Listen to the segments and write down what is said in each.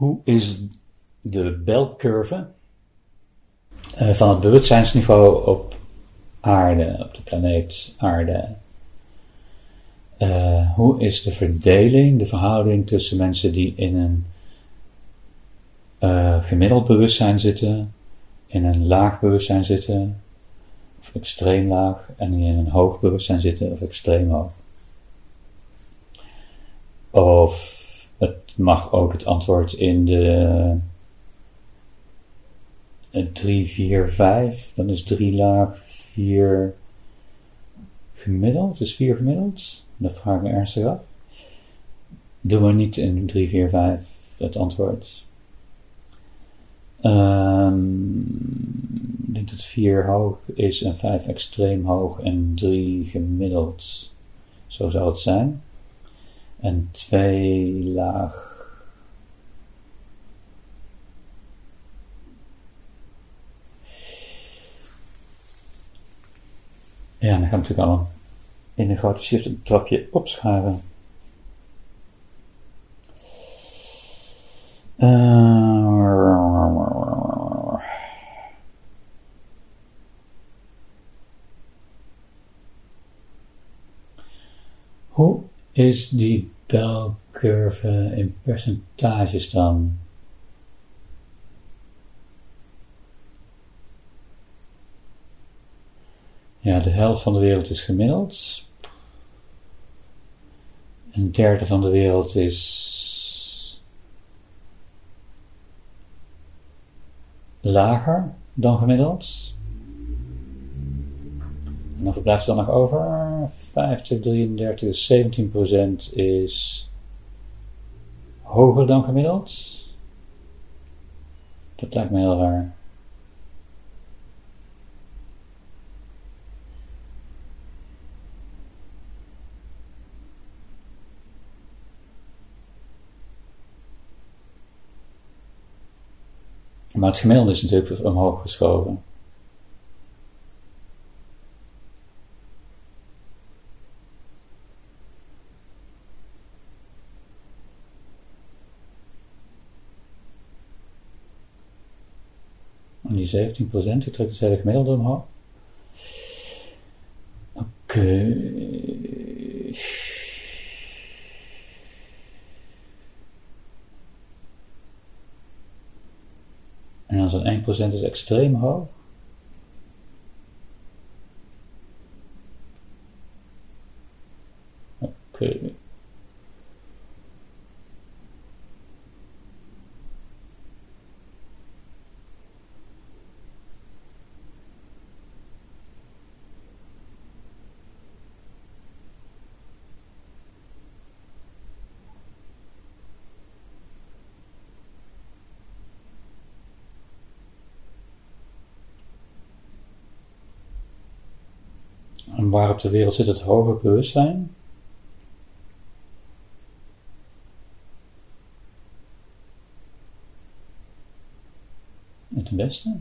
Hoe is de belcurve uh, van het bewustzijnsniveau op aarde, op de planeet aarde? Uh, hoe is de verdeling, de verhouding tussen mensen die in een uh, gemiddeld bewustzijn zitten, in een laag bewustzijn zitten, of extreem laag, en in een hoog bewustzijn zitten, of extreem hoog? Of het mag ook het antwoord in de 3, 4, 5, dan is 3 laag, 4 gemiddeld, is 4 gemiddeld? Dat vraag ik me ernstig af. Doe maar niet in 3, 4, 5 het antwoord. Um, ik denk dat 4 hoog is en 5 extreem hoog en 3 gemiddeld. Zo zou het zijn. En 2 laag. Ja, dan gaan we natuurlijk al in een grote shift een trapje opscharen. Uh, hoe is die belcurve in percentages dan? Ja, de helft van de wereld is gemiddeld. Een derde van de wereld is lager dan gemiddeld. En dan blijft er dan nog over 50, 33, 17% is hoger dan gemiddeld. Dat lijkt me heel raar. Maar het gemiddelde is natuurlijk omhoog geschoven. En die 17%, die trekt het hele gemiddelde omhoog. Oké. Okay. En als een 1% is extreem hoog. Oké. Okay. En waar op de wereld zit het hoger bewustzijn? Het beste?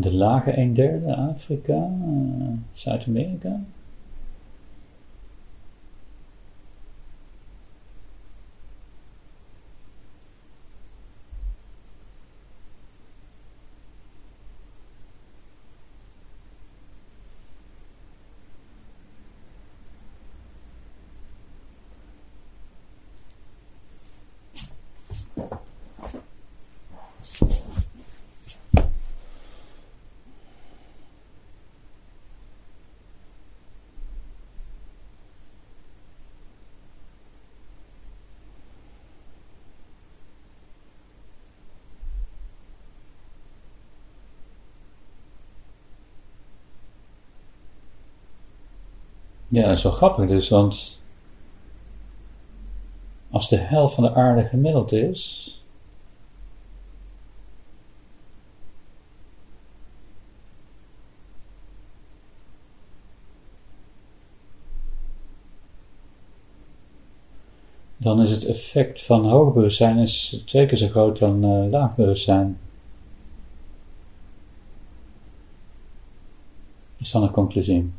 De lage een derde, Afrika, Zuid-Amerika. Ja, dat is wel grappig dus, want als de helft van de aarde gemiddeld is, dan is het effect van hoog bewustzijn is twee keer zo groot dan uh, laag. Is dan een conclusie.